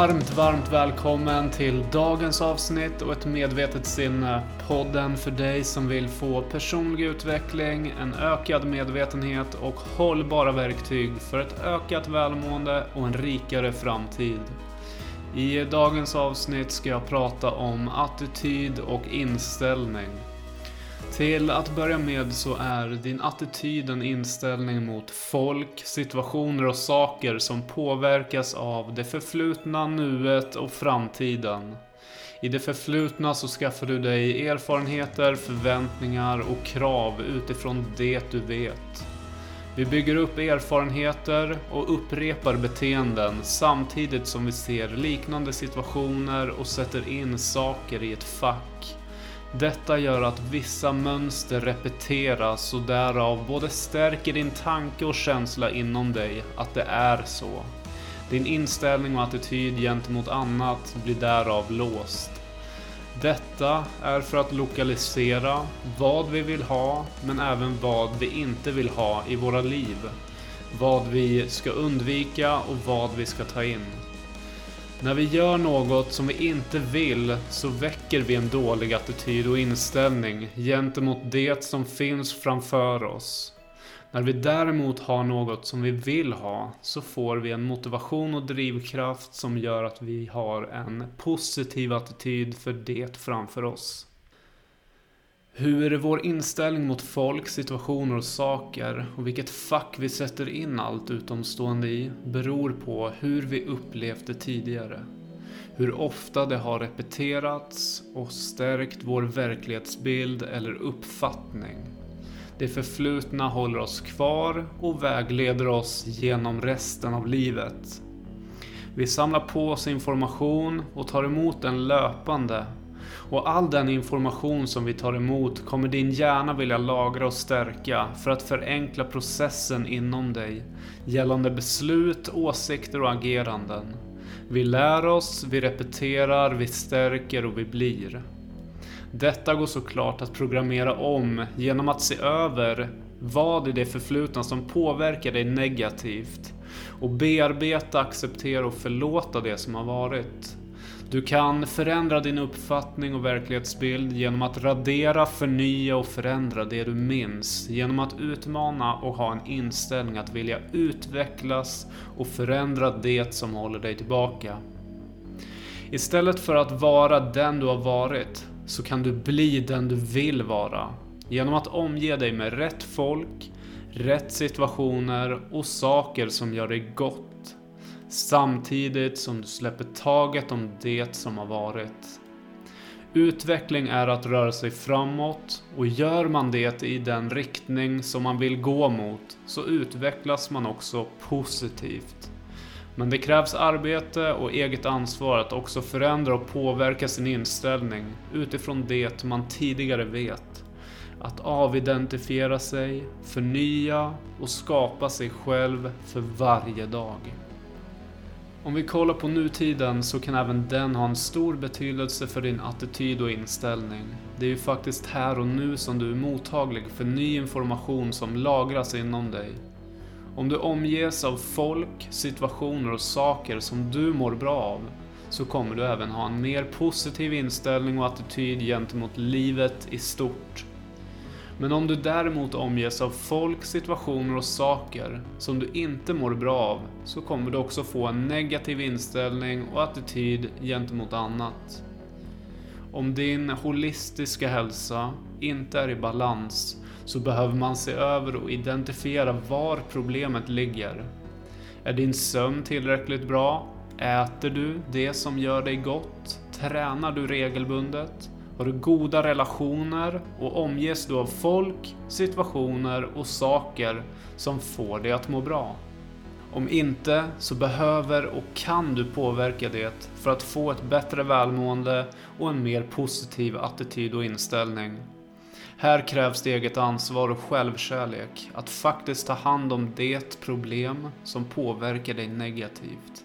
Varmt, varmt välkommen till dagens avsnitt och ett medvetet sinne. Podden för dig som vill få personlig utveckling, en ökad medvetenhet och hållbara verktyg för ett ökat välmående och en rikare framtid. I dagens avsnitt ska jag prata om attityd och inställning. Till att börja med så är din attityd en inställning mot folk, situationer och saker som påverkas av det förflutna, nuet och framtiden. I det förflutna så skaffar du dig erfarenheter, förväntningar och krav utifrån det du vet. Vi bygger upp erfarenheter och upprepar beteenden samtidigt som vi ser liknande situationer och sätter in saker i ett fack. Detta gör att vissa mönster repeteras och därav både stärker din tanke och känsla inom dig att det är så. Din inställning och attityd gentemot annat blir därav låst. Detta är för att lokalisera vad vi vill ha, men även vad vi inte vill ha i våra liv. Vad vi ska undvika och vad vi ska ta in. När vi gör något som vi inte vill så väcker vi en dålig attityd och inställning gentemot det som finns framför oss. När vi däremot har något som vi vill ha så får vi en motivation och drivkraft som gör att vi har en positiv attityd för det framför oss. Hur vår inställning mot folk, situationer och saker och vilket fack vi sätter in allt utomstående i beror på hur vi upplevt det tidigare. Hur ofta det har repeterats och stärkt vår verklighetsbild eller uppfattning. Det förflutna håller oss kvar och vägleder oss genom resten av livet. Vi samlar på oss information och tar emot den löpande och all den information som vi tar emot kommer din hjärna vilja lagra och stärka för att förenkla processen inom dig gällande beslut, åsikter och ageranden. Vi lär oss, vi repeterar, vi stärker och vi blir. Detta går såklart att programmera om genom att se över vad i det förflutna som påverkar dig negativt och bearbeta, acceptera och förlåta det som har varit. Du kan förändra din uppfattning och verklighetsbild genom att radera, förnya och förändra det du minns. Genom att utmana och ha en inställning att vilja utvecklas och förändra det som håller dig tillbaka. Istället för att vara den du har varit så kan du bli den du vill vara. Genom att omge dig med rätt folk, rätt situationer och saker som gör dig gott samtidigt som du släpper taget om det som har varit. Utveckling är att röra sig framåt och gör man det i den riktning som man vill gå mot så utvecklas man också positivt. Men det krävs arbete och eget ansvar att också förändra och påverka sin inställning utifrån det man tidigare vet. Att avidentifiera sig, förnya och skapa sig själv för varje dag. Om vi kollar på nutiden så kan även den ha en stor betydelse för din attityd och inställning. Det är ju faktiskt här och nu som du är mottaglig för ny information som lagras inom dig. Om du omges av folk, situationer och saker som du mår bra av så kommer du även ha en mer positiv inställning och attityd gentemot livet i stort. Men om du däremot omges av folk, situationer och saker som du inte mår bra av så kommer du också få en negativ inställning och attityd gentemot annat. Om din holistiska hälsa inte är i balans så behöver man se över och identifiera var problemet ligger. Är din sömn tillräckligt bra? Äter du det som gör dig gott? Tränar du regelbundet? Har du goda relationer och omges du av folk, situationer och saker som får dig att må bra? Om inte så behöver och kan du påverka det för att få ett bättre välmående och en mer positiv attityd och inställning. Här krävs det eget ansvar och självkärlek, att faktiskt ta hand om det problem som påverkar dig negativt.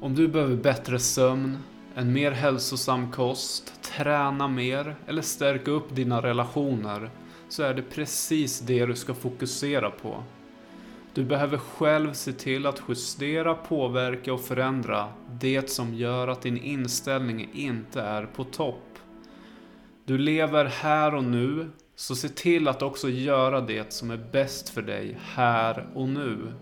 Om du behöver bättre sömn, en mer hälsosam kost, träna mer eller stärka upp dina relationer så är det precis det du ska fokusera på. Du behöver själv se till att justera, påverka och förändra det som gör att din inställning inte är på topp. Du lever här och nu, så se till att också göra det som är bäst för dig här och nu.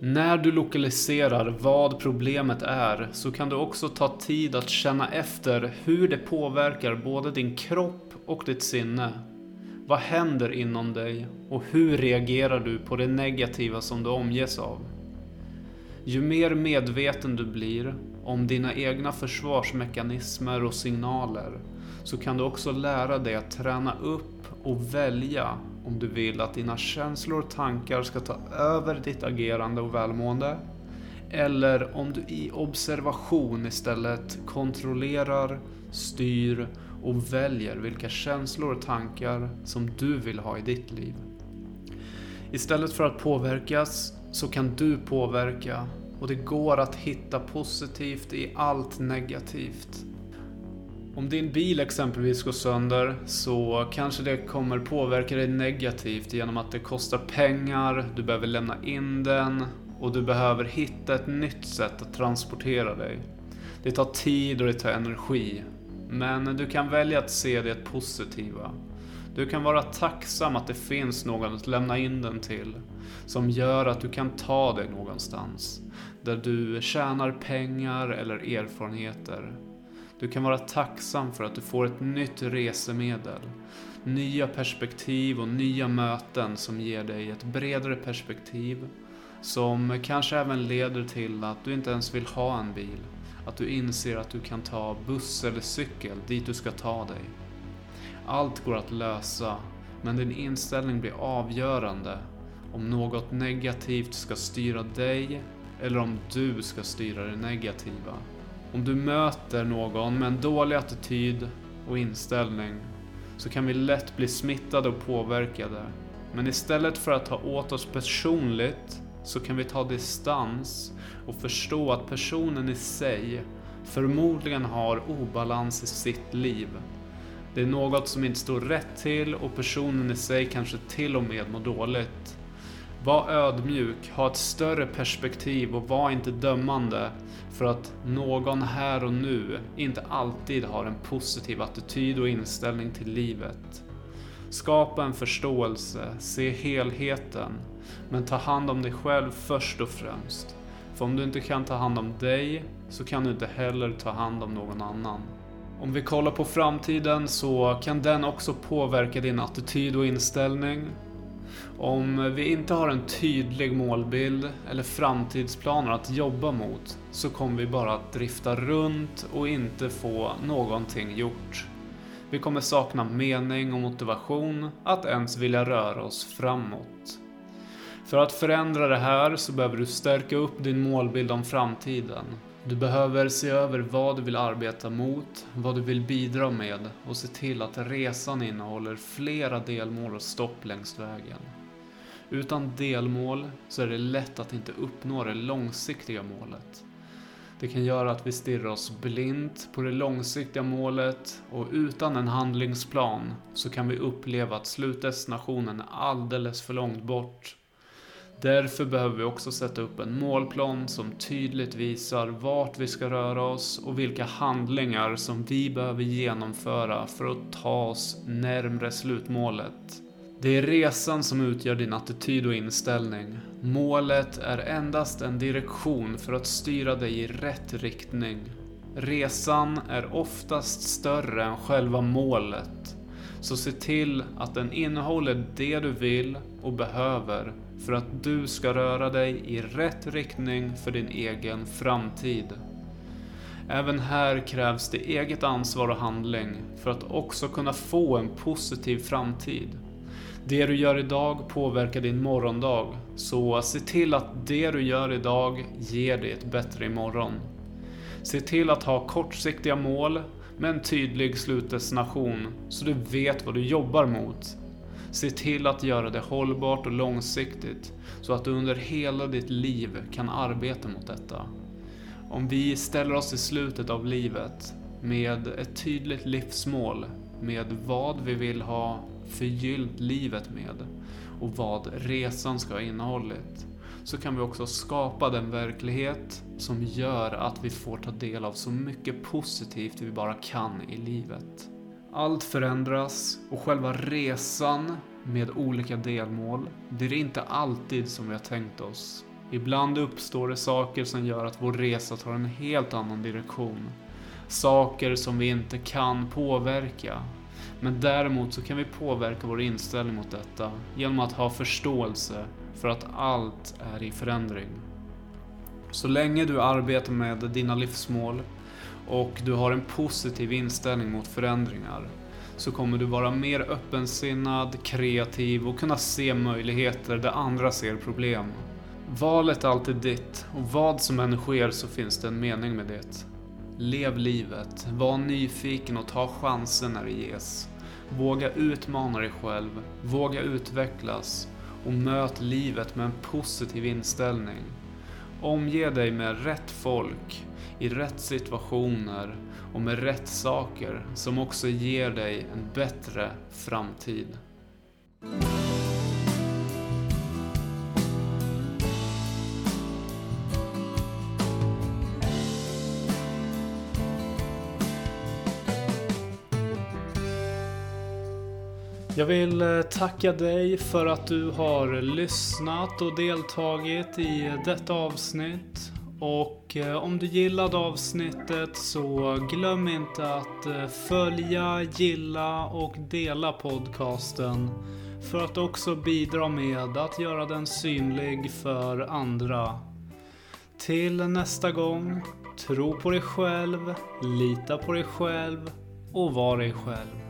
När du lokaliserar vad problemet är så kan du också ta tid att känna efter hur det påverkar både din kropp och ditt sinne. Vad händer inom dig och hur reagerar du på det negativa som du omges av? Ju mer medveten du blir om dina egna försvarsmekanismer och signaler så kan du också lära dig att träna upp och välja om du vill att dina känslor och tankar ska ta över ditt agerande och välmående. Eller om du i observation istället kontrollerar, styr och väljer vilka känslor och tankar som du vill ha i ditt liv. Istället för att påverkas så kan du påverka och det går att hitta positivt i allt negativt. Om din bil exempelvis går sönder så kanske det kommer påverka dig negativt genom att det kostar pengar, du behöver lämna in den och du behöver hitta ett nytt sätt att transportera dig. Det tar tid och det tar energi. Men du kan välja att se det positiva. Du kan vara tacksam att det finns någon att lämna in den till. Som gör att du kan ta dig någonstans. Där du tjänar pengar eller erfarenheter. Du kan vara tacksam för att du får ett nytt resemedel. Nya perspektiv och nya möten som ger dig ett bredare perspektiv. Som kanske även leder till att du inte ens vill ha en bil. Att du inser att du kan ta buss eller cykel dit du ska ta dig. Allt går att lösa, men din inställning blir avgörande om något negativt ska styra dig eller om du ska styra det negativa. Om du möter någon med en dålig attityd och inställning så kan vi lätt bli smittade och påverkade. Men istället för att ta åt oss personligt så kan vi ta distans och förstå att personen i sig förmodligen har obalans i sitt liv. Det är något som inte står rätt till och personen i sig kanske till och med mår dåligt. Var ödmjuk, ha ett större perspektiv och var inte dömande för att någon här och nu inte alltid har en positiv attityd och inställning till livet. Skapa en förståelse, se helheten, men ta hand om dig själv först och främst. För om du inte kan ta hand om dig så kan du inte heller ta hand om någon annan. Om vi kollar på framtiden så kan den också påverka din attityd och inställning om vi inte har en tydlig målbild eller framtidsplaner att jobba mot så kommer vi bara att drifta runt och inte få någonting gjort. Vi kommer sakna mening och motivation att ens vilja röra oss framåt. För att förändra det här så behöver du stärka upp din målbild om framtiden du behöver se över vad du vill arbeta mot, vad du vill bidra med och se till att resan innehåller flera delmål och stopp längs vägen. Utan delmål så är det lätt att inte uppnå det långsiktiga målet. Det kan göra att vi stirrar oss blint på det långsiktiga målet och utan en handlingsplan så kan vi uppleva att slutdestinationen är alldeles för långt bort Därför behöver vi också sätta upp en målplan som tydligt visar vart vi ska röra oss och vilka handlingar som vi behöver genomföra för att ta oss närmre slutmålet. Det är resan som utgör din attityd och inställning. Målet är endast en direktion för att styra dig i rätt riktning. Resan är oftast större än själva målet. Så se till att den innehåller det du vill och behöver för att du ska röra dig i rätt riktning för din egen framtid. Även här krävs det eget ansvar och handling för att också kunna få en positiv framtid. Det du gör idag påverkar din morgondag, så se till att det du gör idag ger dig ett bättre imorgon. Se till att ha kortsiktiga mål med en tydlig slutdestination så du vet vad du jobbar mot Se till att göra det hållbart och långsiktigt så att du under hela ditt liv kan arbeta mot detta. Om vi ställer oss i slutet av livet med ett tydligt livsmål med vad vi vill ha förgyllt livet med och vad resan ska ha innehållit så kan vi också skapa den verklighet som gör att vi får ta del av så mycket positivt vi bara kan i livet. Allt förändras och själva resan med olika delmål blir inte alltid som vi har tänkt oss. Ibland uppstår det saker som gör att vår resa tar en helt annan direktion. Saker som vi inte kan påverka. Men däremot så kan vi påverka vår inställning mot detta genom att ha förståelse för att allt är i förändring. Så länge du arbetar med dina livsmål och du har en positiv inställning mot förändringar så kommer du vara mer öppensinnad, kreativ och kunna se möjligheter där andra ser problem. Valet är alltid ditt och vad som än sker så finns det en mening med det. Lev livet, var nyfiken och ta chansen när det ges. Våga utmana dig själv, våga utvecklas och möt livet med en positiv inställning. Omge dig med rätt folk, i rätt situationer och med rätt saker som också ger dig en bättre framtid. Jag vill eh, tacka dig för att du har lyssnat och deltagit i detta avsnitt. Och eh, om du gillade avsnittet så glöm inte att eh, följa, gilla och dela podcasten. För att också bidra med att göra den synlig för andra. Till nästa gång, tro på dig själv, lita på dig själv och var dig själv.